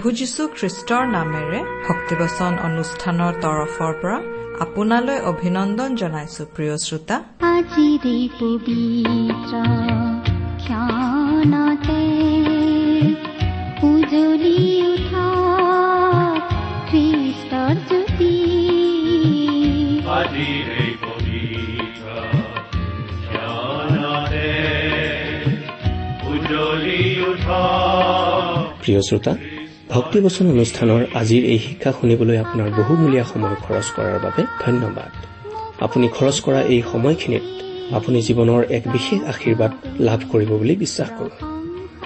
প্ৰভু যীশু খ্ৰীষ্টৰ নামেৰে ভক্তিবচন অনুষ্ঠানৰ তৰফৰ পৰা আপোনালৈ অভিনন্দন জনাইছো প্ৰিয় শ্ৰোতা। উজলি উঠা খ্ৰীষ্টৰ জ্যোতি। আজিৰে প্ৰিয় শ্ৰোতা ভক্তিবচন অনুষ্ঠানৰ আজিৰ এই শিক্ষা শুনিবলৈ আপোনাৰ বহুমূলীয়া সময় খৰচ কৰাৰ বাবে ধন্যবাদ। আপুনি খৰচ কৰা এই সময়খিনিত আপুনি জীৱনৰ এক বিশেষ আশীৰ্বাদ লাভ কৰিব বুলি বিশ্বাস কৰোঁ।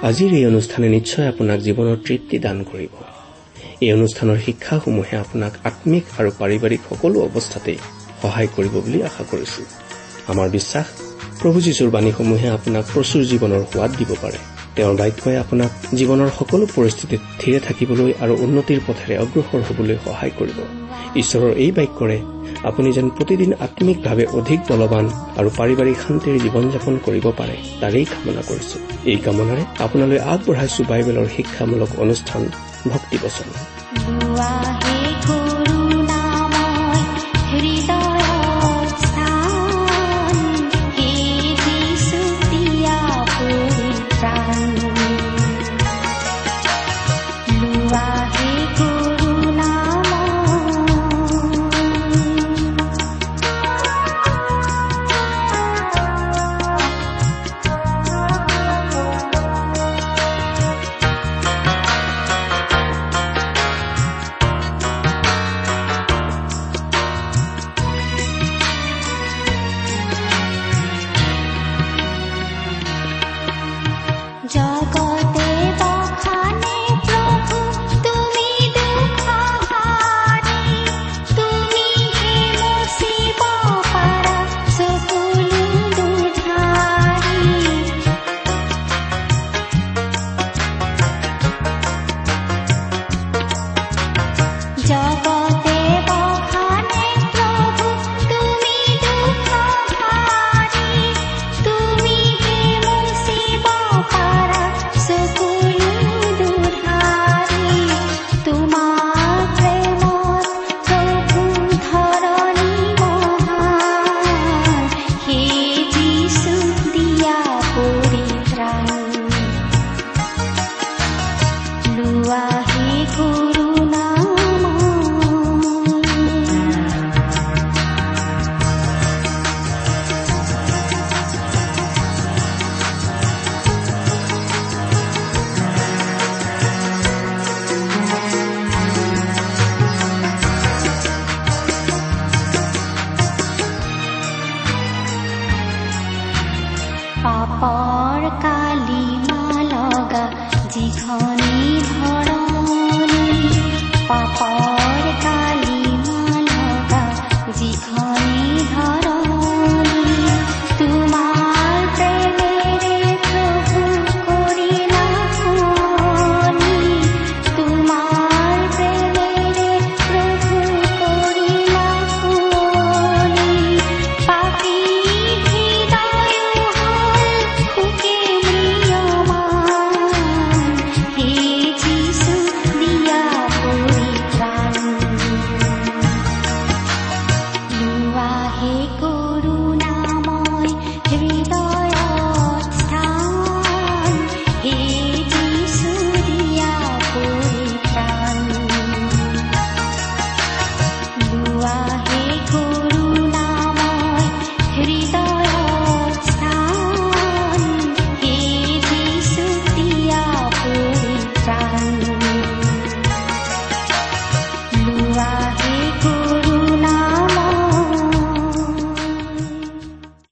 আজিৰ এই অনুষ্ঠানে নিশ্চয় আপোনাক জীৱনৰ তৃপ্তি দান কৰিব। এই অনুষ্ঠানৰ শিক্ষাসমূহে আপোনাক আম্মিক আৰু পাৰিবাৰিক সকলো অৱস্থাতেই সহায় কৰিব বুলি আশা কৰিছো। আমাৰ বিশ্বাস প্ৰভু যীশুৰ বাণীসমূহে আপোনাক প্ৰচুৰ জীৱনৰ সোৱাদ দিব পাৰে। তেওঁৰ বাক্যই আপোনাক জীৱনৰ সকলো পৰিস্থিতিত থিৰে থাকিবলৈ আৰু উন্নতিৰ পথেৰে অগ্ৰসৰ হবলৈ সহায় কৰিব। ঈশ্বৰৰ এই বাক্যৰে আপুনি যেন প্ৰতিদিন আম্মিকভাৱে অধিক বলৱান আৰু পাৰিবাৰিক শান্তিৰ জীৱন যাপন কৰিব পাৰে তাৰেই কামনা কৰিছো। এই কামনাৰে আপোনালৈ আগবঢ়াইছো বাইবেলৰ শিক্ষামূলক অনুষ্ঠান ভক্তিবচন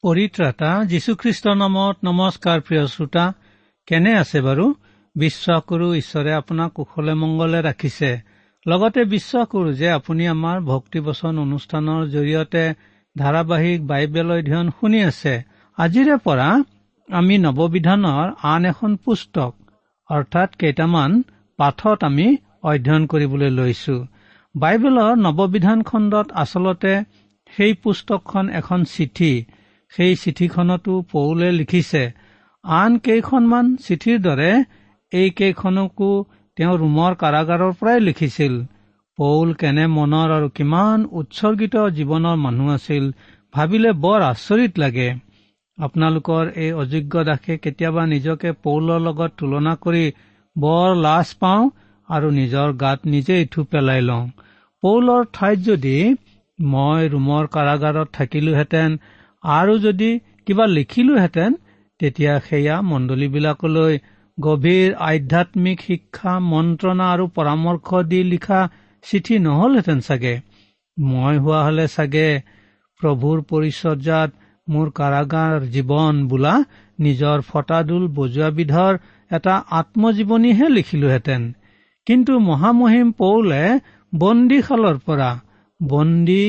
পৰিত্ৰাতা যীশুখ্ৰীষ্টৰ নামত নমস্কাৰ প্ৰিয় শ্ৰোতা কেনে আছে বাৰু? বিশ্বাস কৰো ঈশ্বৰে আপোনাক কুশলে মংগলে ৰাখিছে। লগতে বিশ্বাস কৰো যে আপুনি আমাৰ ভক্তিবচন অনুষ্ঠানৰ জৰিয়তে ধাৰাবাহিক বাইবেল অধ্যয়ন শুনি আছে। আজিৰে পৰা আমি নৱবিধানৰ আন এখন পুস্তক অৰ্থাৎ কেইটামান পাঠত আমি অধ্যয়ন কৰিবলৈ লৈছো। বাইবেলৰ নৱবিধান খণ্ডত আচলতে সেই পুস্তকখন এখন চিঠি সেই চিঠিখনতো পৌলে লিখিছে আন কেইখনমান চিঠিৰ দৰে এইকেইখনকো তেওঁ ৰোমৰ কাৰাগাৰৰ পৰাই লিখিছিল। পৌল কেনে মনৰ আৰু কিমান উৎসৰ্গিত জীৱনৰ মানুহ আছিল ভাবিলে বৰ আচৰিত লাগে। আপোনালোকৰ এই অযোগ্য দাসে কেতিয়াবা নিজকে পৌলৰ লগত তুলনা কৰি বৰ লাজ পাওঁ আৰু নিজৰ গাত নিজে ইঠু পেলাই লওঁ। পৌলৰ ঠাইত যদি মই ৰোমৰ কাৰাগাৰত থাকিলোহেঁতেন আৰু যদি কিবা লিখিলোহেঁতেন তেতিয়া সেয়া মণ্ডলীবিলাকলৈ গভীৰ আধ্যাত্মিক শিক্ষা মন্ত্ৰণা আৰু পৰামৰ্শ দি লিখা চিঠি নহলহেঁতেন চাগে। মই হোৱা হলে চাগে প্ৰভুৰ পৰিচৰ্যাত মোৰ কাৰাগাৰ জীৱন বোলা নিজৰ ফটাদুল বজোৱাবিধৰ এটা আত্মজীৱনীহে লিখিলোহেঁতেন। কিন্তু মহামহিম পৌলে বন্দীশালৰ পৰা বন্দী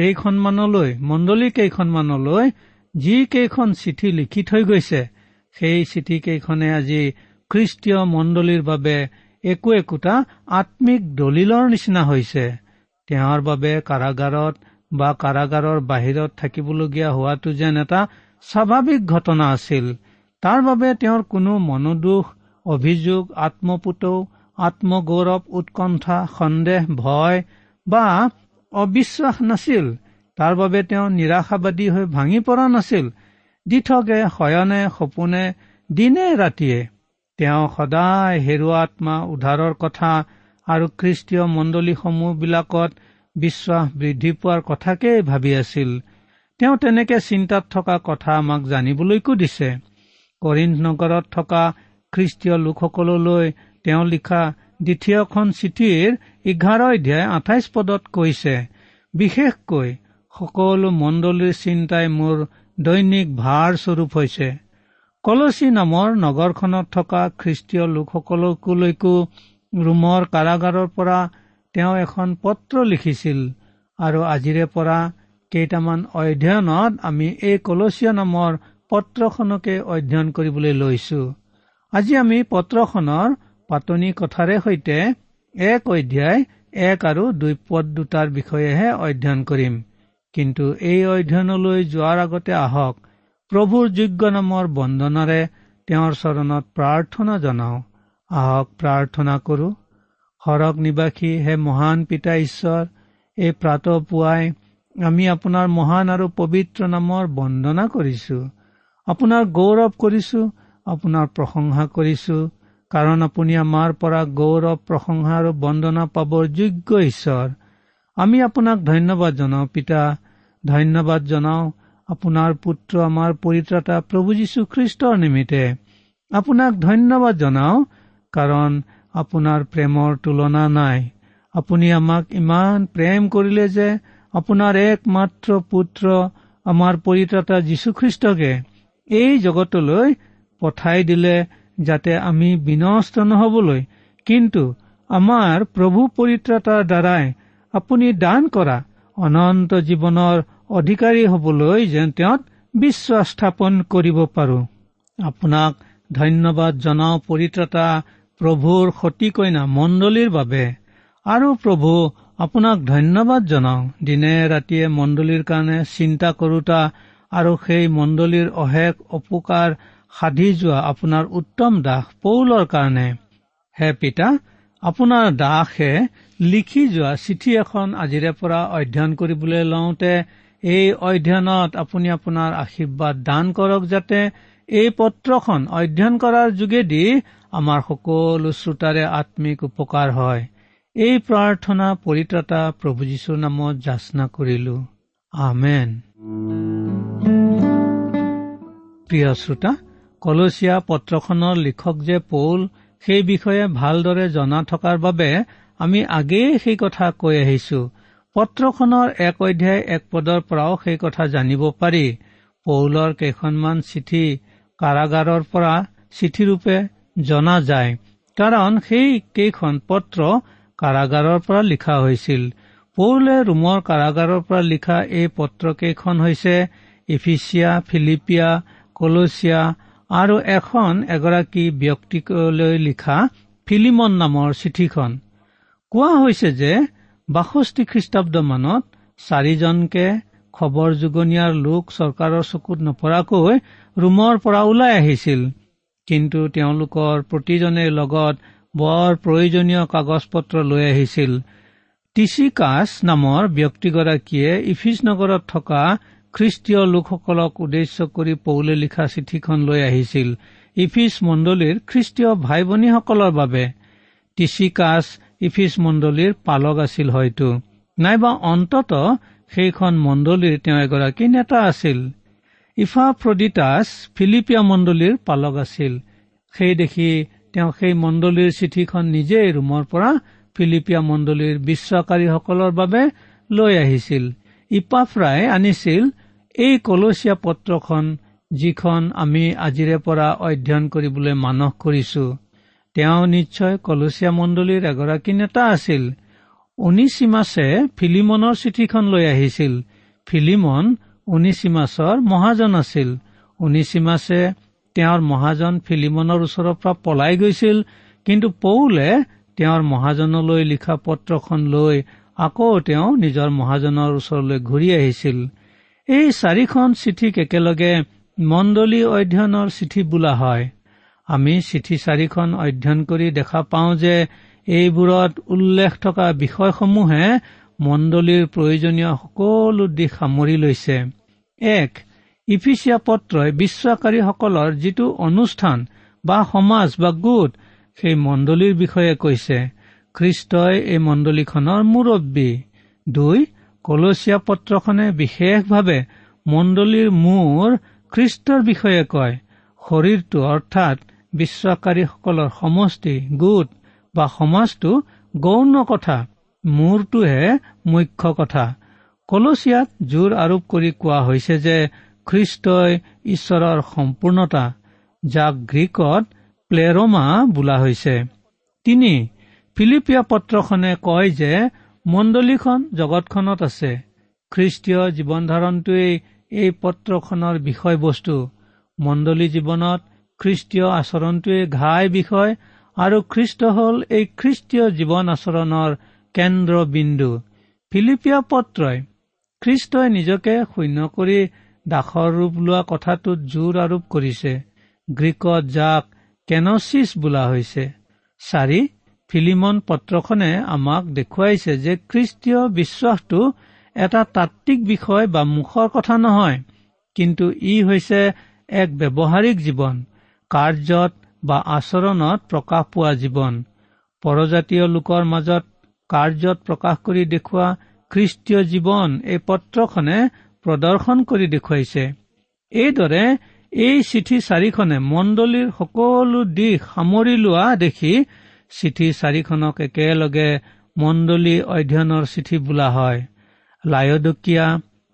কেইখনমানলৈ মণ্ডলী কেইখনমানলৈ যি কেইখন চিঠি লিখি থৈ গৈছে সেই চিঠি কেইখনে আজি খ্ৰীষ্টীয় মণ্ডলীৰ বাবে একো একোটা আত্মিক দলিলৰ নিচিনা হৈছে। তেওঁৰ বাবে কাৰাগাৰত বা কাৰাগাৰৰ বাহিৰত থাকিবলগীয়া হোৱাটো যেন এটা স্বাভাৱিক ঘটনা আছিল। তাৰ বাবে তেওঁৰ কোনো মনোদোষ অভিযোগ আত্মপুতৌ আত্মগৌৰৱ উৎকণ্ঠা সন্দেহ ভয় বা অবিশ্বাস নাছিল। তাৰ বাবে তেওঁ নিৰাশাবাদী হৈ ভাঙি পৰা নাছিল। দিঠকে শয়নে সপোনে দিনে ৰাতিয়ে। তেওঁ সদায় হেৰুৱা আত্মা উদ্ধাৰৰ কথা আৰু খ্ৰীষ্টীয় মণ্ডলীসমূহবিলাকত বিশ্বাস বৃদ্ধি পোৱাৰ কথাকেই ভাবি আছিল। তেওঁ তেনেকে চিন্তাত থকা কথা আমাক জানিবলৈকো দিছে। কৰিণ নগৰত থকা খ্ৰীষ্টীয় লোকসকললৈ তেওঁ লিখা দ্বিতীয়খন চিঠিৰ এঘাৰ অধ্যায় আঠাইছ পদত কৈছে বিশেষকৈ সকলো মণ্ডলীৰ চিন্তাই মোৰ দৈনিক ভাৰ স্বৰূপ হৈছে। কলচী নামৰ নগৰখনত থকা খ্ৰীষ্টীয় লোকসকলকলৈকো ৰোমৰ কাৰাগাৰৰ পৰা তেওঁ এখন পত্ৰ লিখিছিল আৰু আজিৰে পৰা কেইটামান অধ্যয়নত আমি এই কলচীয়া নামৰ পত্ৰখনকে অধ্যয়ন কৰিবলৈ লৈছো। আজি আমি পত্ৰখনৰ পাতনি কথাৰে সৈতে এক অধ্যায় এক আৰু দুই পদ দুটাৰ বিষয়েহে অধ্যয়ন কৰিম। কিন্তু এই অধ্যয়নলৈ যোৱাৰ আগতে আহক প্ৰভুৰ যোগ্য নামৰ বন্দনাৰে তেওঁৰ চৰণত প্ৰাৰ্থনা জনাওঁ। আহক প্ৰাৰ্থনা কৰো। সৰগ নিবাসী হে মহান পিতা ঈশ্বৰ এই প্ৰাত পুৱাই আমি আপোনাৰ মহান আৰু পবিত্ৰ নামৰ বন্দনা কৰিছো। আপোনাৰ গৌৰৱ কৰিছো আপোনাৰ প্ৰশংসা কৰিছো। কাৰণ আপুনি আমাৰ পৰা গৌৰৱ প্ৰশংসা আৰু বন্দনা পাবৰ যোগ্য ঈশ্বৰ। আমি আপোনাক ধন্যবাদ জনাওঁ পিতা। ধন্যবাদ জনাওঁ আপোনাৰ পুত্ৰ আমাৰ পৰিত্ৰাতা প্ৰভু যীশু খ্ৰীষ্টৰ নিমিত্তে। আপোনাক ধন্যবাদ জনাওঁ কাৰণ আপোনাৰ প্ৰেমৰ তুলনা নাই। আপুনি আমাক ইমান প্ৰেম কৰিলে যে আপোনাৰ একমাত্ৰ পুত্ৰ আমাৰ পৰিত্ৰাতা যীশুখ্ৰীষ্টকে এই জগতলৈ পঠাই দিলে যাতে আমি বিনষ্ট নহবলৈ কিন্তু আমাৰ প্ৰভু পৰিত্ৰতাৰ দ্বাৰাই আপুনি দান কৰা অনন্ত জীৱনৰ অধিকাৰী হবলৈ যেন তেওঁত বিশ্বাস স্থাপন কৰিব পাৰো। আপোনাক ধন্যবাদ জনাও পৰিত্ৰতা প্ৰভুৰ সতী কইনা মণ্ডলীৰ বাবে। আৰু প্ৰভু আপোনাক ধন্যবাদ জনাও। দিনে ৰাতিয়ে মণ্ডলীৰ কাৰণে চিন্তা কৰোতা আৰু সেই মণ্ডলীৰ অশেষ অপকাৰ সাধি যোৱা আপোনাৰ উত্তম দাস পৌলৰ কাৰণে। হে পিতা আপোনাৰ দাসে লিখি যোৱা চিঠি এখন আজিৰে পৰা অধ্যয়ন কৰিবলৈ লওঁতে এই অধ্যয়নত আপুনি আপোনাৰ আশীৰ্বাদ দান কৰক যাতে এই পত্ৰখন অধ্যয়ন কৰাৰ যোগেদি আমাৰ সকলো শ্ৰোতাৰে আত্মিক উপকাৰ হয়। এই প্ৰাৰ্থনা পৰিত্ৰতা প্ৰভু যীশুৰ নামত যাচনা কৰিলো। আমেন। প্ৰিয় শ্ৰোতা কলচীয়া পত্ৰখনৰ লিখক যে পৌল সেই বিষয়ে ভালদৰে জনা থকাৰ বাবে আমি আগেয়ে সেই কথা কৈ আহিছো। পত্ৰখনৰ এক অধ্যায় এক পদৰ পৰাও সেই কথা জানিব পাৰি। পৌলৰ কেইখনমান চিঠি কাৰাগাৰৰ পৰা চিঠিৰূপে জনা যায়। কাৰণ সেই কেইখন পত্ৰ কাৰাগাৰৰ পৰা লিখা হৈছিল। পৌলে ৰোমৰ কাৰাগাৰৰ পৰা লিখা এই পত্ৰকেইখন হৈছে ইফিচিয়া ফিলিপিয়া কলচিয়া আৰু এখন এগৰাকী ব্যক্তিলৈ লিখা ফিলিমন নামৰ চিঠিখন। কোৱা হৈছে যে বাষষ্ঠি খ্ৰীষ্টাব্দ মানত চাৰিজনকে খবৰ যোগনীয়াৰ লোক চৰকাৰৰ চকুত নপৰাকৈ ৰোমৰ পৰা ওলাই আহিছিল। কিন্তু তেওঁলোকৰ প্ৰতিজনে লগত বৰ প্ৰয়োজনীয় কাগজ পত্ৰ লৈ আহিছিল। টিচিকাছ নামৰ ব্যক্তিগৰাকীয়ে ইফিজ নগৰত থকা খ্ৰীষ্টীয় লোকসকলক উদ্দেশ্য কৰি পৌলে লিখা চিঠিখন লৈ আহিছিল। ইফিজ মণ্ডলীৰ খ্ৰীষ্টীয় ভাই ভনীসকলৰ বাবে। টিচিকাছ ইফিজ মণ্ডলীৰ পালক আছিল হয়তো। নাইবা অন্তত সেইখন মণ্ডলীৰ তেওঁ এগৰাকী নেতা আছিল। ইফা ফ্ৰডিটাছ ফিলিপিয়া মণ্ডলীৰ পালক আছিল। সেই দেখি তেওঁ সেই মণ্ডলীৰ চিঠিখন নিজেই ৰুমৰ পৰা ফিলিপিয়া মণ্ডলীৰ বিশ্বাসকাৰীসকলৰ বাবে লৈ আহিছিল। ইপাফ্ৰাই আনিছিল এই কলচীয়া পত্ৰখন যিখন আমি আজিৰে পৰা অধ্যয়ন কৰিবলৈ মানস কৰিছো তেওঁ নিশ্চয় কলচীয়া মণ্ডলীৰ এগৰাকী নেতা আছিল। উনিচিমাছে ফিলিমনৰ চিঠিখন লৈ আহিছিল। ফিলিমন উনিচিমাছৰ মহাজন আছিল। উনিচিমাছে তেওঁৰ মহাজন ফিলিমনৰ ওচৰৰ পৰা পলাই গৈছিল কিন্তু পৌলে তেওঁৰ মহাজনলৈ লিখা পত্ৰখন লৈ আকৌ তেওঁ নিজৰ মহাজনৰ ওচৰলৈ ঘূৰি আহিছিল। এই চাৰিখন চিঠিক একেলগে মণ্ডলী অধ্যয়নৰ চিঠি বোলা হয়। আমি চিঠি চাৰিখন অধ্যয়ন কৰি দেখা পাওঁ যে এইবোৰত উল্লেখ থকা বিষয়সমূহে মণ্ডলীৰ প্ৰয়োজনীয় সকলো দিশ সামৰি লৈছে। এক ইফিচিয়া পত্ৰই বিশ্বাসকাৰীসকলৰ যিটো অনুষ্ঠান বা সমাজ বা গোট সেই মণ্ডলীৰ বিষয়ে কৈছে। খ্ৰীষ্টই এই মণ্ডলীখনৰ মুৰব্বী। দুই কলচীয়া পত্ৰখনে বিশেষভাৱে মণ্ডলীৰ মূৰ খ্ৰীষ্টৰ বিষয়ে কয়। শৰীৰটো অৰ্থাৎ বিশ্বাসকাৰীসকলৰ সমষ্টি গোট বা সমাজটো গৌণ কথা মূৰটোহে মুখ্য কথা। কলচিয়াত জোৰ আৰোপ কৰি কোৱা হৈছে যে খ্ৰীষ্টই ঈশ্বৰৰ সম্পূৰ্ণতা যাক গ্ৰীকত প্লেৰমা বোলা হৈছে। তিনি ফিলিপিয়া পত্ৰখনে কয় যে মণ্ডলীখন জগতখনত আছে। খ্ৰীষ্টীয় জীৱন ধাৰণটোৱেই এই পত্ৰখনৰ বিষয়বস্তু। মণ্ডলী জীৱনত খ্ৰীষ্টীয় আচৰণটোৱে ঘাই বিষয় আৰু খ্ৰীষ্ট হ'ল এই খ্ৰীষ্টীয় জীৱন আচৰণৰ কেন্দ্ৰবিন্দু। ফিলিপিয়া পত্ৰই খ্ৰীষ্টই নিজকে শূন্য কৰি দাসৰ ৰূপ লোৱা কথাটোত জোৰ আৰোপ কৰিছে। গ্ৰীকত যাক কেনচিছ বোলা হৈছে। চাৰি ফিলিমন পত্ৰখনে আমাক দেখুৱাইছে যে খ্ৰীষ্টীয় বিশ্বাসটো এটা তাত্বিক বিষয় বা মুখৰ কথা নহয় কিন্তু ই হৈছে এক ব্যৱহাৰিক জীৱন কাৰ্যত বা আচৰণত প্ৰকাশ পোৱা জীৱন। পৰজাতীয় লোকৰ মাজত কাৰ্যত প্ৰকাশ কৰি দেখুওৱা খ্ৰীষ্টীয় জীৱন এই পত্ৰখনে প্ৰদৰ্শন কৰি দেখুৱাইছে। এইদৰে এই চিঠি চাৰিখনে মণ্ডলীৰ সকলো দিশ সামৰি লোৱা দেখি চিঠি চাৰিখনক একেলগে মণ্ডলী অধ্যয়নৰ চিঠি বোলা হয়। লায়দকীয়া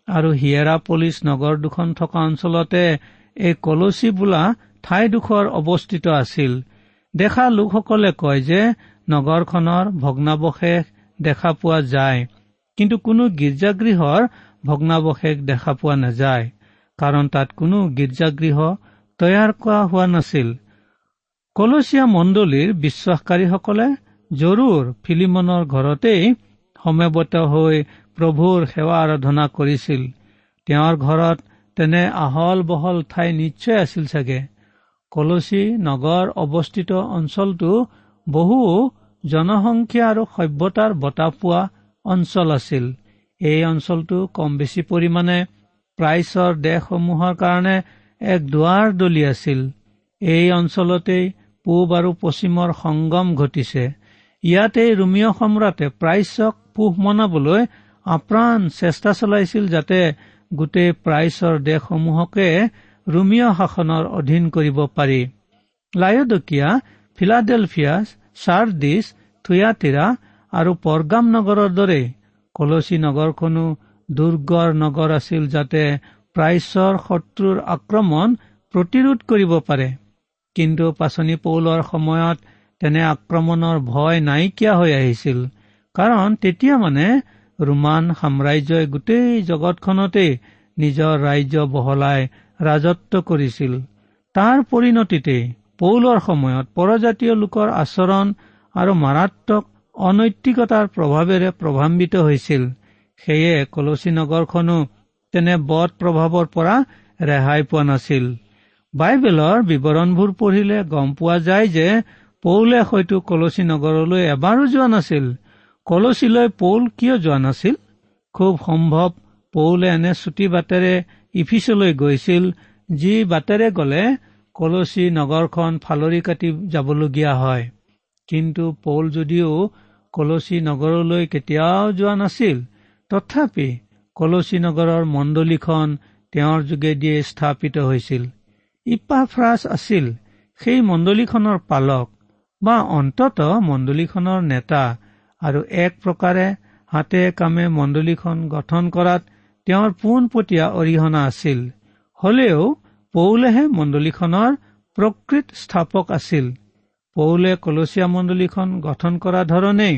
আৰু হিয়েৰাপলিছ নগৰ দুখন থকা অঞ্চলতে এই কলচী বোলা ঠাইডোখৰ অৱস্থিত আছিল। দেখা লোকসকলে কয় যে নগৰখনৰ ভগ্নাৱশেষ দেখা পোৱা যায় কিন্তু কোনো গীৰ্জাগৃহৰ ভগ্নাৱশেষ দেখা পোৱা নাযায় কাৰণ তাত কোনো গীৰ্জাগৃহ তৈয়াৰ কৰা হোৱা নাছিল। কলচীয়া মণ্ডলীৰ বিশ্বাসকাৰীসকলে জৰুৰ ফিলিমনৰ ঘৰতেই সমবেত হৈ প্ৰভুৰ সেৱা আৰাধনা কৰিছিল। তেওঁৰ ঘৰত তেনে আহল বহল ঠাই নিশ্চয় আছিল চাগে। কলচী নগৰ অৱস্থিত অঞ্চলটো বহু জনসংখ্যা আৰু সভ্যতাৰ বঁটা পোৱা অঞ্চল আছিল। এই অঞ্চলটো কম বেছি পৰিমাণে প্ৰাইচৰ দেশসমূহৰ কাৰণে এক দুৱাৰ দলি আছিল। এই অঞ্চলতেই পূব আৰু পশ্চিমৰ সংগম ঘটিছে। ইয়াতেই ৰোমিঅ সম্ৰাটে প্ৰাইচক পোহ মনাবলৈ আপ্ৰাণ চেষ্টা চলাইছিল যাতে গোটেই প্ৰাইচৰ দেশসমূহকে ৰোমিঅ শাসনৰ অধীন কৰিব পাৰি। লায়দকীয়া ফিলাডেলফিয়া চাৰ্ডিছ থুয়াতিৰা আৰু পৰগাম নগৰৰ দৰে কলচী নগৰখনো দুৰ্গৰ নগৰ আছিল যাতে প্ৰাইচৰ শত্ৰুৰ আক্ৰমণ প্ৰতিৰোধ কৰিব পাৰে। কিন্তু পাচনি পৌলৰ সময়ত তেনে আক্ৰমণৰ ভয় নাইকিয়া হৈ আহিছিল। কাৰণ তেতিয়া মানে ৰোমান সাম্ৰাজ্যই গোটেই জগতখনতেই নিজৰ ৰাজ্য বহলাই ৰাজত্ব কৰিছিল। তাৰ পৰিণতিতেই পৌলৰ সময়ত পৰজাতীয় লোকৰ আচৰণ আৰু মাৰাত্মক অনৈতিকতাৰ প্ৰভাৱেৰে প্ৰভাৱিত হৈছিল। সেয়ে কলচী নগৰখনো তেনে বধ প্ৰভাৱৰ পৰা ৰেহাই পোৱা নাছিল। বাইবেলৰ বিৱৰণবোৰ পঢ়িলে গম পোৱা যায় যে পৌলে হয়তো কলচী নগৰলৈ এবাৰো যোৱা নাছিল। কলচীলৈ পৌল কিয় যোৱা নাছিল? খুব সম্ভৱ পৌলে এনে চুটি বাটেৰে ইফিচলৈ গৈছিল যি বাটেৰে গলে কলচী নগৰখন ফালৰি কাটি যাবলগীয়া হয়। কিন্তু পৌল যদিও কলচী নগৰলৈ কেতিয়াও যোৱা নাছিল তথাপি কলচী নগৰৰ মণ্ডলীখন তেওঁৰ যোগেদিয়ে স্থাপিত হৈছিল। ইপাফ্ৰাছ আছিল সেই মণ্ডলীখনৰ পালক বা অন্তত মণ্ডলীখনৰ নেতা আৰু এক প্ৰকাৰে হাতে কামে মণ্ডলীখন গঠন কৰাত তেওঁৰ পোনপটীয়া অৰিহণা আছিল। হলেও পৌলেহে মণ্ডলীখনৰ প্ৰকৃত স্থাপক আছিল। পৌলে কলচীয়া মণ্ডলীখন গঠন কৰা ধৰণেই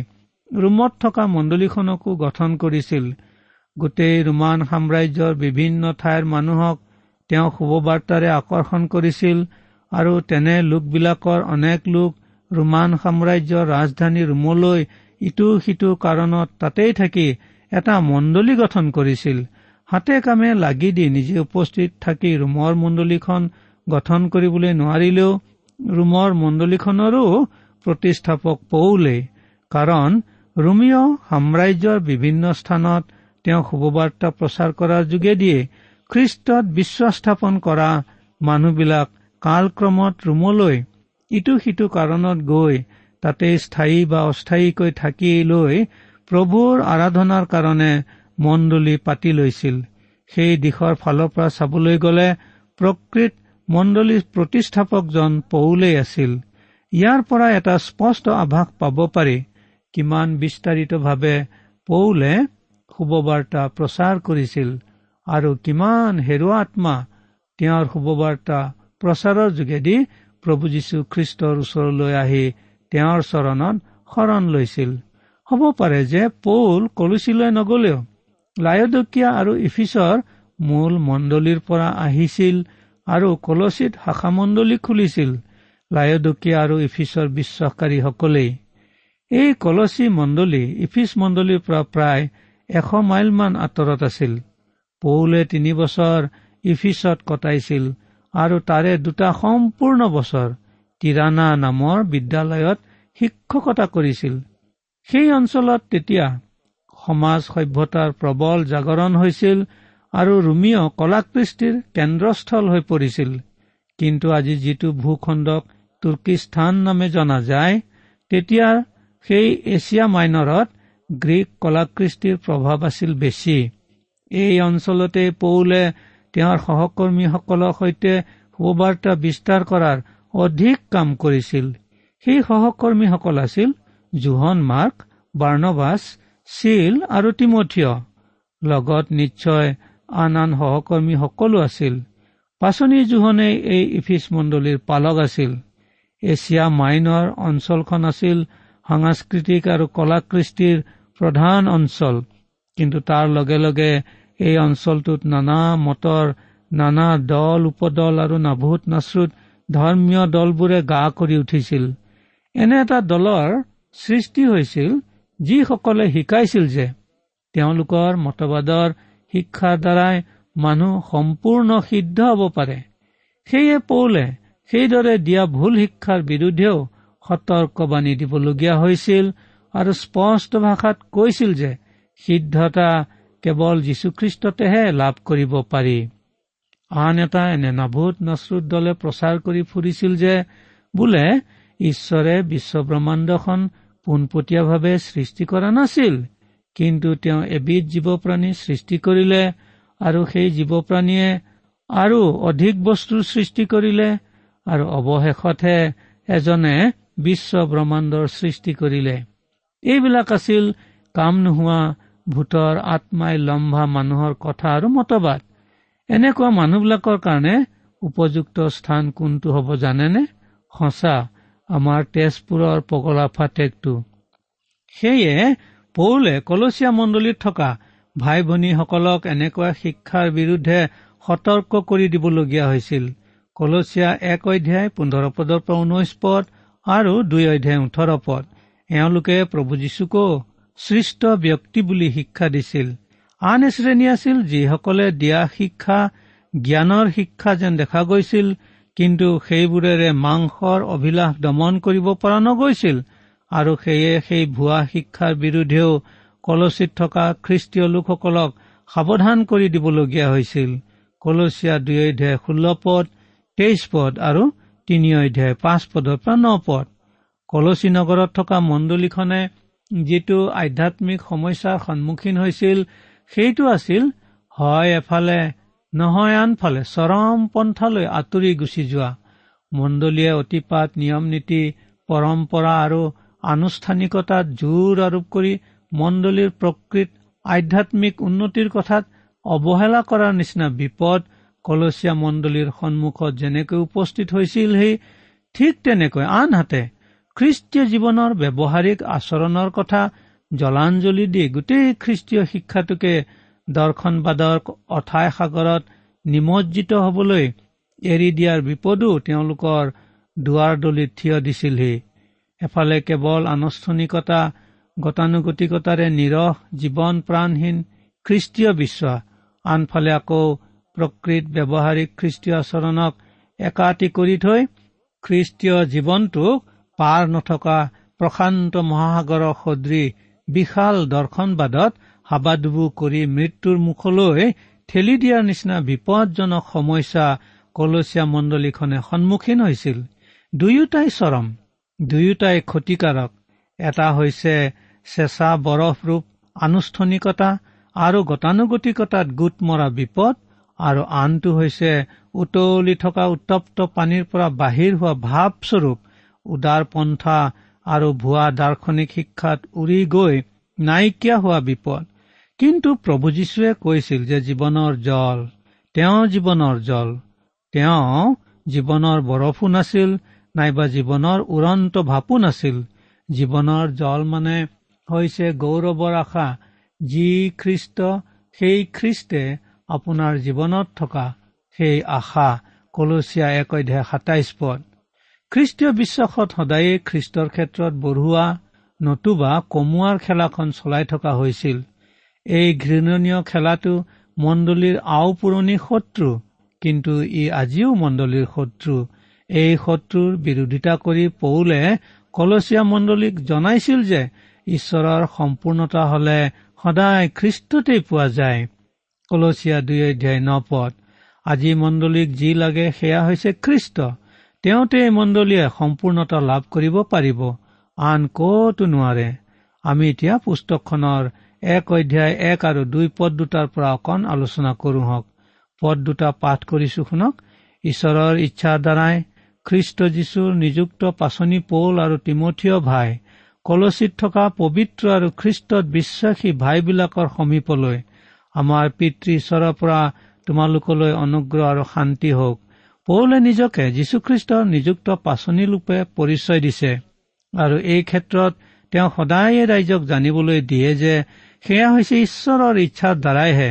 ৰোমত থকা মণ্ডলীখনকো গঠন কৰিছিল। গোটেই ৰোমান সাম্ৰাজ্যৰ বিভিন্ন ঠাইৰ মানুহক তেওঁ শুভবাৰ্তাৰে আকৰ্ষণ কৰিছিল আৰু তেনে লোকবিলাকৰ অনেক লোক ৰোমান সাম্ৰাজ্যৰ ৰাজধানী ৰোমলৈ ইটো সিটো কাৰণত তাতেই থাকি এটা মণ্ডলী গঠন কৰিছিল। হাতে কামে লাগি দি নিজে উপস্থিত থাকি ৰোমৰ মণ্ডলীখন গঠন কৰিবলৈ নোৱাৰিলেও ৰোমৰ মণ্ডলীখনৰো প্ৰতিষ্ঠাপক পৌলেই কাৰণ ৰোমিঅ সাম্ৰাজ্যৰ বিভিন্ন স্থানত তেওঁ শুভবাৰ্তা প্ৰচাৰ কৰাৰ যোগেদিয়ে খ্ৰীষ্টত বিশ্বাস স্থাপন কৰা মানুহবিলাক কালক্ৰমত ৰোমলৈ ইটো সিটো কাৰণত গৈ তাতে স্থায়ী বা অস্থায়ীকৈ থাকি লৈ প্ৰভুৰ আৰাধনাৰ কাৰণে মণ্ডলী পাতি লৈছিল। সেই দিশৰ ফালৰ পৰা চাবলৈ গ'লে প্ৰকৃত মণ্ডলীৰ প্ৰতিষ্ঠাপকজন পৌলেই আছিল। ইয়াৰ পৰা এটা স্পষ্ট আভাস পাব পাৰি কিমান বিস্তাৰিতভাৱে পৌলে শুভবাৰ্তা প্ৰচাৰ কৰিছিল। আৰু কিমান হেৰুৱা আত্মা তেওঁৰ শুভবাৰ্তা প্ৰচাৰৰ যোগেদি প্ৰভু যীশু খ্ৰীষ্টৰ ওচৰলৈ আহি তেওঁৰ চৰণত শৰণ লৈছিল। হ'ব পাৰে যে পৌল কলুচীলৈ নগলেও লায়দকীয়া আৰু ইফিছৰ মূল মণ্ডলীৰ পৰা আহিছিল আৰু কলচীত শাখামণ্ডলী খুলিছিল লায়দকীয়া আৰু ইফিছৰ বিশ্বাসকাৰীসকলেই। এই কলচী মণ্ডলী ইফিছ মণ্ডলীৰ পৰা প্ৰায় এশ মাইলমান আঁতৰত আছিল। পৌলে তিনি বছৰ ইফিছত কটাইছিল আৰু তাৰে দুটা সম্পূৰ্ণ বছৰ তিৰানা নামৰ বিদ্যালয়ত শিক্ষকতা কৰিছিল। সেই অঞ্চলত তেতিয়া সমাজ সভ্যতাৰ প্ৰবল জাগৰণ হৈছিল আৰু ৰোমিঅ কলাকৃষ্টিৰ কেন্দ্ৰস্থল হৈ পৰিছিল। কিন্তু আজি যিটো ভূখণ্ডক তুৰ্কিস্থান নামে জনা যায় তেতিয়া সেই এছিয়া মাইনৰত গ্ৰীক কলাকৃষ্টিৰ প্ৰভাৱ আছিল বেছি। এই অঞ্চলতে পৌলে তেওঁৰ সহকৰ্মীসকলৰ সৈতে সুবাৰ্তা বিস্তাৰ কৰাৰ অধিক কাম কৰিছিল। সেই সহকৰ্মীসকল আছিল জোহন মাৰ্ক বাৰ্ণবাছ চিল আৰু তিমঠিয় লগত নিশ্চয় আন আন সহকৰ্মী সকলো আছিল। পাচনি জোহনে এই ইফিচ মণ্ডলীৰ পালক আছিল। এছিয়া মাইনৰ অঞ্চলখন আছিল সাংস্কৃতিক আৰু কলাকৃষ্টিৰ প্ৰধান অঞ্চল। কিন্তু তাৰ লগে লগে এই অঞ্চলটোত নানা মতৰ নানা দল উপদল আৰু নাভূত নাচৰুত ধৰ্মীয় দলবোৰে গা কৰি উঠিছিল। এনে এটা দলৰ সৃষ্টি হৈছিল যিসকলে শিকাইছিল যে তেওঁলোকৰ মতবাদৰ শিক্ষাৰ দ্বাৰাই মানুহ সম্পূৰ্ণ সিদ্ধ হ'ব পাৰে। সেয়ে পৌলে সেইদৰে দিয়া ভুল শিক্ষাৰ বিৰুদ্ধেও সতৰ্কবাণী দিবলগীয়া হৈছিল আৰু স্পষ্ট ভাষাত কৈছিল যে সিদ্ধতা কেৱল যীশুখ্ৰীষ্টতেহে লাভ কৰিব পাৰি। আন এটা এনে নাভূত নচৰুত দলে প্ৰচাৰ কৰি ফুৰিছিল যে বোলে ঈশ্বৰে বিশ্বব্ৰহ্মাণ্ডখন পোনপটীয়াভাৱে সৃষ্টি কৰা নাছিল কিন্তু তেওঁ এবিধ জীৱপ্ৰাণী সৃষ্টি কৰিলে আৰু সেই জীৱপ্ৰাণীয়ে আৰু অধিক বস্তুৰ সৃষ্টি কৰিলে আৰু অৱশেষতহে এজনে বিশ্ব ব্ৰহ্মাণ্ডৰ সৃষ্টি কৰিলে। এইবিলাক আছিল কাম নোহোৱা ভূতৰ আত্মাই লম্ভা মানুহৰ কথা আৰু মতবাদ। এনেকুৱা মানুহবিলাকৰ কাৰণে উপযুক্ত স্থান কোনটো হ'ব জানেনে? সঁচা আমাৰ তেজপুৰৰ পগলা ফাটেকটো। সেয়ে পৌলে কলচীয়া মণ্ডলীত থকা ভাই ভনীসকলক এনেকুৱা শিক্ষাৰ বিৰুদ্ধে সতৰ্ক কৰি দিবলগীয়া হৈছিল। কলচীয়া এক অধ্যায় পোন্ধৰ পদৰ পৰা ঊনৈশ পদ আৰু দুই অধ্যায় ওঠৰ পদ। এওঁলোকে প্ৰভু যীশুকো সৃষ্ট ব্যক্তি বুলি শিক্ষা দিছিল। আন শ্ৰেণী আছিল যিসকলে দিয়া শিক্ষা জ্ঞানৰ শিক্ষা যেন দেখা গৈছিল কিন্তু সেইবোৰেৰে মাংসৰ অভিলাষ দমন কৰিব পৰা নগৈছিল আৰু সেয়ে সেই ভুৱা শিক্ষাৰ বিৰুদ্ধেও কলচীত থকা খ্ৰীষ্টীয় লোকসকলক সাৱধান কৰি দিবলগীয়া হৈছিল। কলচীয়া দুই অধ্যায় ষোল্ল পদ তেইছ পদ আৰু তিনি অধ্যায় পাঁচ পদৰ পৰা ন পদ। কলচী নগৰত থকা মণ্ডলীখনে যিটো আধ্যাত্মিক সমস্যাৰ সন্মুখীন হৈছিল সেইটো আছিল হয় এফালে নহয় আনফালে চৰম পন্থালৈ আঁতৰি গুচি যোৱা। মণ্ডলীয়ে অতিপাত নিয়ম নীতি পৰম্পৰা আৰু আনুষ্ঠানিকতাত জোৰ আৰোপ কৰি মণ্ডলীৰ প্ৰকৃত আধ্যাত্মিক উন্নতিৰ কথাত অৱহেলা কৰাৰ নিচিনা বিপদ কলচীয়া মণ্ডলীৰ সন্মুখত যেনেকৈ উপস্থিত হৈছিল সেই ঠিক তেনেকৈ আনহাতে খ্ৰীষ্টীয় জীৱনৰ ব্যৱহাৰিক আচৰণৰ কথা জলাঞ্জলি দি গোটেই খ্ৰীষ্টীয় শিক্ষাটোকে দৰ্শনবাদৰ অথাই সাগৰত নিমজ্জিত হবলৈ এৰি দিয়াৰ বিপদো তেওঁলোকৰ দুৱাৰ দলিত থিয় দিছিলহি। এফালে কেৱল আনুষ্ঠানিকতা গতানুগতিকতাৰে নিৰহ জীৱন প্ৰাণহীন খ্ৰীষ্টীয় বিশ্বাস আনফালে আকৌ প্ৰকৃত ব্যৱহাৰিক খ্ৰীষ্টীয় আচৰণক একাটি কৰি থৈ খ্ৰীষ্টীয় জীৱনটোক পাৰ নথকা প্ৰশান্ত মহাসাগৰৰ সদৃশ বিশাল দৰ্শনবাদত হাবাডুবু কৰি মৃত্যুৰ মুখলৈ ঠেলি দিয়াৰ নিচিনা বিপদজনক সমস্যা কলচীয়া মণ্ডলীখনে সন্মুখীন হৈছিল। দুয়োটাই চৰম দুয়োটাই ক্ষতিকাৰক। এটা হৈছে চেঁচা বৰফৰূপ আনুষ্ঠানিকতা আৰু গতানুগতিকতাত গোট মৰা বিপদ আৰু আনটো হৈছে উতলি থকা উত্তপ্ত পানীৰ পৰা বাহিৰ হোৱা ভাৱস্বৰূপ উদাৰ পন্থা আৰু ভুৱা দাৰ্শনিক শিক্ষাত উৰি গৈ নাইকিয়া হোৱা বিপদ। কিন্তু প্ৰভু যীশুৱে কৈছিল যে জীৱনৰ জল তেওঁ জীৱনৰ জল। তেওঁ জীৱনৰ বৰফো নাছিল নাইবা জীৱনৰ উৰন্ত ভাপো নাছিল। জীৱনৰ জল মানে হৈছে গৌৰৱৰ আশা। যি খ্ৰীষ্ট সেই খ্ৰীষ্টে আপোনাৰ জীৱনত থকা সেই আশা। কলচীয়া এক অধ্যায় সাতাইছ পদ। খ্ৰীষ্টীয় বিশ্বাসত সদায়ে খ্ৰীষ্টৰ ক্ষেত্ৰত বঢ়োৱা নতুবা কমোৱাৰ খেলাখন চলাই থকা হৈছিল। এই ঘৃণনীয় খেলাটো মণ্ডলীৰ আও পুৰণি শত্ৰু কিন্তু ই আজিও মণ্ডলীৰ শত্ৰু। এই শত্ৰুৰ বিৰোধিতা কৰি পৌলে কলচীয়া মণ্ডলীক জনাইছিল যে ঈশ্বৰৰ সম্পূৰ্ণতা হলে সদায় খ্ৰীষ্টতেই পোৱা যায়। কলচীয়া দুই অধ্যায় ন পদ। আজি মণ্ডলীক যি লাগে সেয়া হৈছে খ্ৰীষ্ট। তেওঁতে এই মণ্ডলীয়ে সম্পূৰ্ণতা লাভ কৰিব পাৰিব। আন কতো নোৱাৰে। আমি এতিয়া পুস্তকখনৰ এক অধ্যায় এক আৰু দুই পদ দুটাৰ পৰা অকণ আলোচনা কৰো হওক। পদ দুটা পাঠ কৰিছো শুনক। ঈশ্বৰৰ ইচ্ছাৰ দ্বাৰাই খ্ৰীষ্ট যীশুৰ নিযুক্ত পাচনি পৌল আৰু তিমঠিয় ভাই কলচীত থকা পবিত্ৰ আৰু খ্ৰীষ্টত বিশ্বাসী ভাইবিলাকৰ সমীপলৈ আমাৰ পিতৃ ঈশ্বৰৰ পৰা তোমালোকলৈ অনুগ্ৰহ আৰু শান্তি হওক। পৌলে নিজকে যীশুখ্ৰীষ্টৰ নিযুক্ত পাচনি লোপে পৰিচয় দিছে আৰু এই ক্ষেত্ৰত তেওঁ সদায়ে ৰাইজক জানিবলৈ দিয়ে যে সেয়া হৈছে ঈশ্বৰৰ ইচ্ছাৰ দ্বাৰাইহে।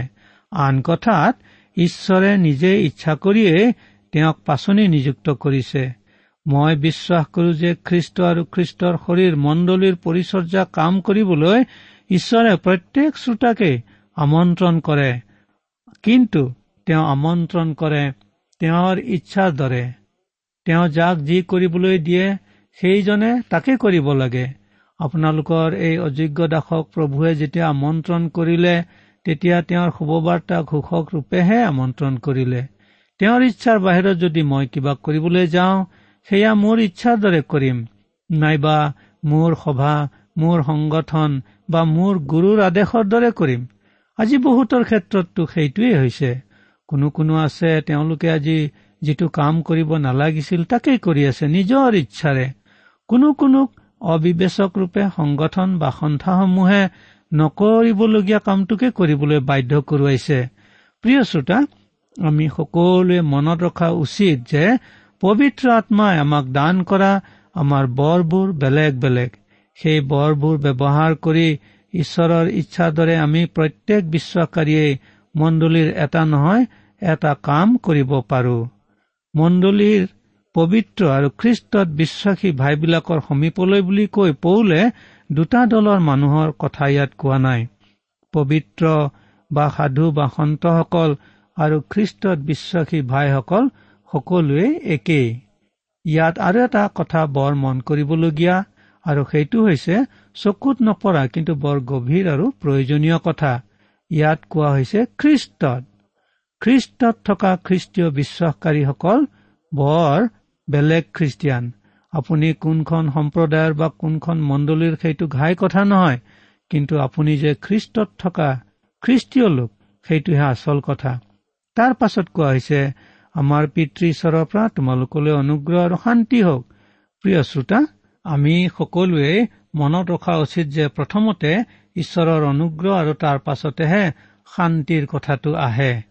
আন কথাত ঈশ্বৰে নিজে ইচ্ছা কৰিয়েই তেওঁক পাচনি নিযুক্ত কৰিছে। মই বিশ্বাস কৰো যে খ্ৰীষ্ট আৰু খ্ৰীষ্টৰ শৰীৰ মণ্ডলীৰ পৰিচৰ্যা কাম কৰিবলৈ ঈশ্বৰে প্ৰত্যেক শ্ৰোতাকে আমন্ত্ৰণ কৰে। কিন্তু তেওঁ আমন্ত্ৰণ কৰে তেওঁৰ ইচ্ছাৰ দৰে তেওঁ যাক যি কৰিবলৈ দিয়ে সেইজনে তাকে কৰিব লাগে। আপোনালোকৰ এই অযোগ্য দাসক প্ৰভুৱে যেতিয়া আমন্ত্ৰণ কৰিলে তেতিয়া তেওঁৰ শুভবাৰ্তা ঘোষক ৰূপেহে আমন্ত্ৰণ কৰিলে। তেওঁৰ ইচ্ছাৰ বাহিৰত যদি মই কিবা কৰিবলৈ যাওঁ সেয়া মোৰ ইচ্ছাৰ দৰে কৰিম। নাইবা মোৰ সভা মোৰ সংগঠন বা মোৰ গুৰুৰ আদেশৰ দৰে কৰিম। আজি বহুতৰ ক্ষেত্ৰততো সেইটোৱেই হৈছে। কোনো কোনো আছে তেওঁলোকে আজি যিটো কাম কৰিব নালাগিছিল তাকেই কৰি আছে নিজৰ ইচ্ছাৰে। কোনো কোনো অবিবেচক ৰূপে সংগঠন বা সন্থাসমূহে নকৰিবলগীয়া কামটোকে কৰিবলৈ বাধ্য কৰোৱাইছে। প্ৰিয় শ্ৰোতা আমি সকলোৱে মনত ৰখা উচিত যে পবিত্ৰ আত্মাই আমাক দান কৰা আমাৰ বৰবোৰ বেলেগ বেলেগ। সেই বৰবোৰ ব্যৱহাৰ কৰি ঈশ্বৰৰ ইচ্ছাৰ দৰে আমি প্ৰত্যেক বিশ্বাসকাৰীয়ে মণ্ডলীৰ এটা নহয় এটা কাম কৰিব পাৰো। মণ্ডলীৰ পবিত্ৰ আৰু খ্ৰীষ্টত বিশ্বাসী ভাইবিলাকৰ সমীপলৈ বুলি কৈ পৌলে দুটা দলৰ মানুহৰ কথা ইয়াত কোৱা নাই। পবিত্ৰ বা সাধু বা সন্তসকল আৰু খ্ৰীষ্টত বিশ্বাসী ভাইসকল সকলোৱে একেই। ইয়াত আৰু এটা কথা বৰ মন কৰিবলগীয়া আৰু সেইটো হৈছে চকুত নপৰা কিন্তু বৰ গভীৰ আৰু প্ৰয়োজনীয় কথা। ইয়াত কোৱা হৈছে খ্ৰীষ্টত। খ্ৰীষ্টত থকা খ্ৰীষ্টীয় বিশ্বাসকাৰীসকল বৰ বেলেগ খ্ৰীষ্টিয়ান। আপুনি কোনখন সম্প্ৰদায়ৰ বা কোনখন মণ্ডলীৰ সেইটো ঘাই কথা নহয় কিন্তু আপুনি যে খ্ৰীষ্টত থকা খ্ৰীষ্টীয় লোক সেইটোহে আচল কথা। তাৰ পাছত কোৱা হৈছে আমাৰ পিতৃ ঈশ্বৰৰ পৰা তোমালোকলৈ অনুগ্ৰহ আৰু শান্তি হওক। প্ৰিয় শ্ৰোতা আমি সকলোৱে মনত ৰখা উচিত যে প্ৰথমতে ঈশ্বৰৰ অনুগ্ৰহ আৰু তাৰ পাছতেহে শান্তিৰ কথাটো আহে।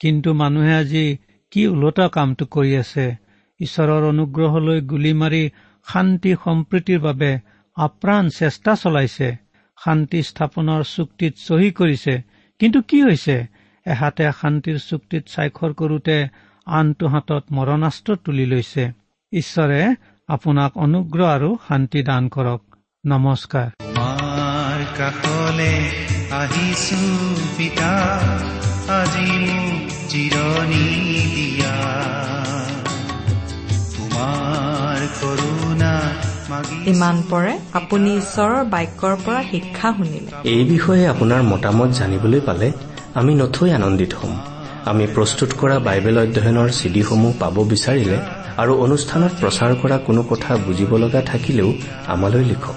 কিন্তু মানুহে আজি কি ওলটা কামটো কৰি আছে? ঈশ্বৰৰ অনুগ্ৰহলৈ গুলী মাৰি শান্তি সম্প্ৰীতিৰ বাবে আপ্ৰাণ চেষ্টা চলাইছে। শান্তি স্থাপনৰ চুক্তিত চহী কৰিছে। কিন্তু কি হৈছে? এহাতে শান্তিৰ চুক্তিত স্বাক্ষৰ কৰোতে আনটো হাতত মৰণাস্ত্ৰ তুলি লৈছে। ঈশ্বৰে আপোনাক অনুগ্ৰহ আৰু শান্তি দান কৰক। নমস্কাৰ। কাষলে আহিছো পিতা আজি মোক জিৰণি দিয়া। তোমাৰ কৰোণা ইমান পৰে আপুনি ঈশ্বৰৰ বাক্যৰ পৰা শিক্ষা শুনিলে। এই বিষয়ে আপোনাৰ মতামত জানিবলৈ পালে আমি নথৈ আনন্দিত হ'ম। আমি প্ৰস্তুত কৰা বাইবেল অধ্যয়নৰ চিডিসমূহ পাব বিচাৰিলে আৰু অনুষ্ঠানত প্ৰচাৰ কৰা কোনো কথা বুজিব লগা থাকিলেও আমালৈ লিখক।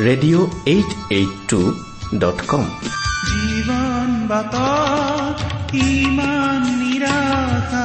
radio' eight eight two dot com জীৱন বাট ইমান নিৰাশা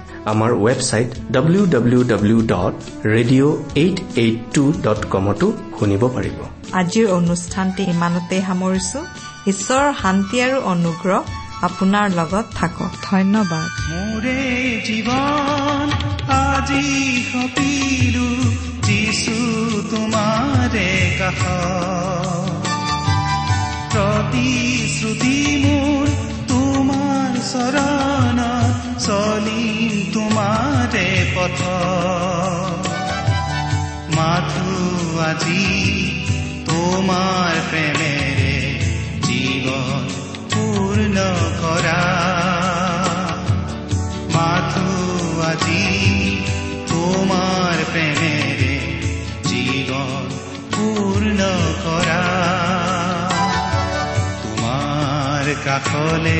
আমাৰ website W W W dot radio' eight eight two dot কমতো শুনিব পাৰিব। আজিৰ অনুষ্ঠানটি ইমানতে সামৰিছো। ঈশ্বৰৰ শান্তি আৰু অনুগ্ৰহ আপোনাৰ লগত থাকক। ধন্যবাদ। মোৰে জীৱন আজি সপিলো যিছু তোমাৰে কাষ প্ৰতিশ্ৰুতি মোৰ চৰণ চলিম তোমাৰে পথ। মাথো আজি তোমাৰ প্ৰেমেৰে জীৱন পূৰ্ণ কৰা। মাথো আজি তোমাৰ প্ৰেমেৰে জীৱন পূৰ্ণ কৰা। তোমাৰ কাষলে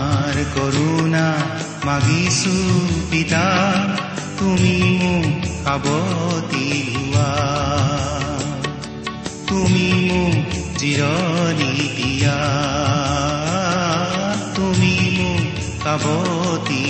কৰোণা মাগিছো পিতা তুমি মোক সাৱতি লোৱা তুমি মোক জিৰণি দিয়া। তুমি মোক সাৱতি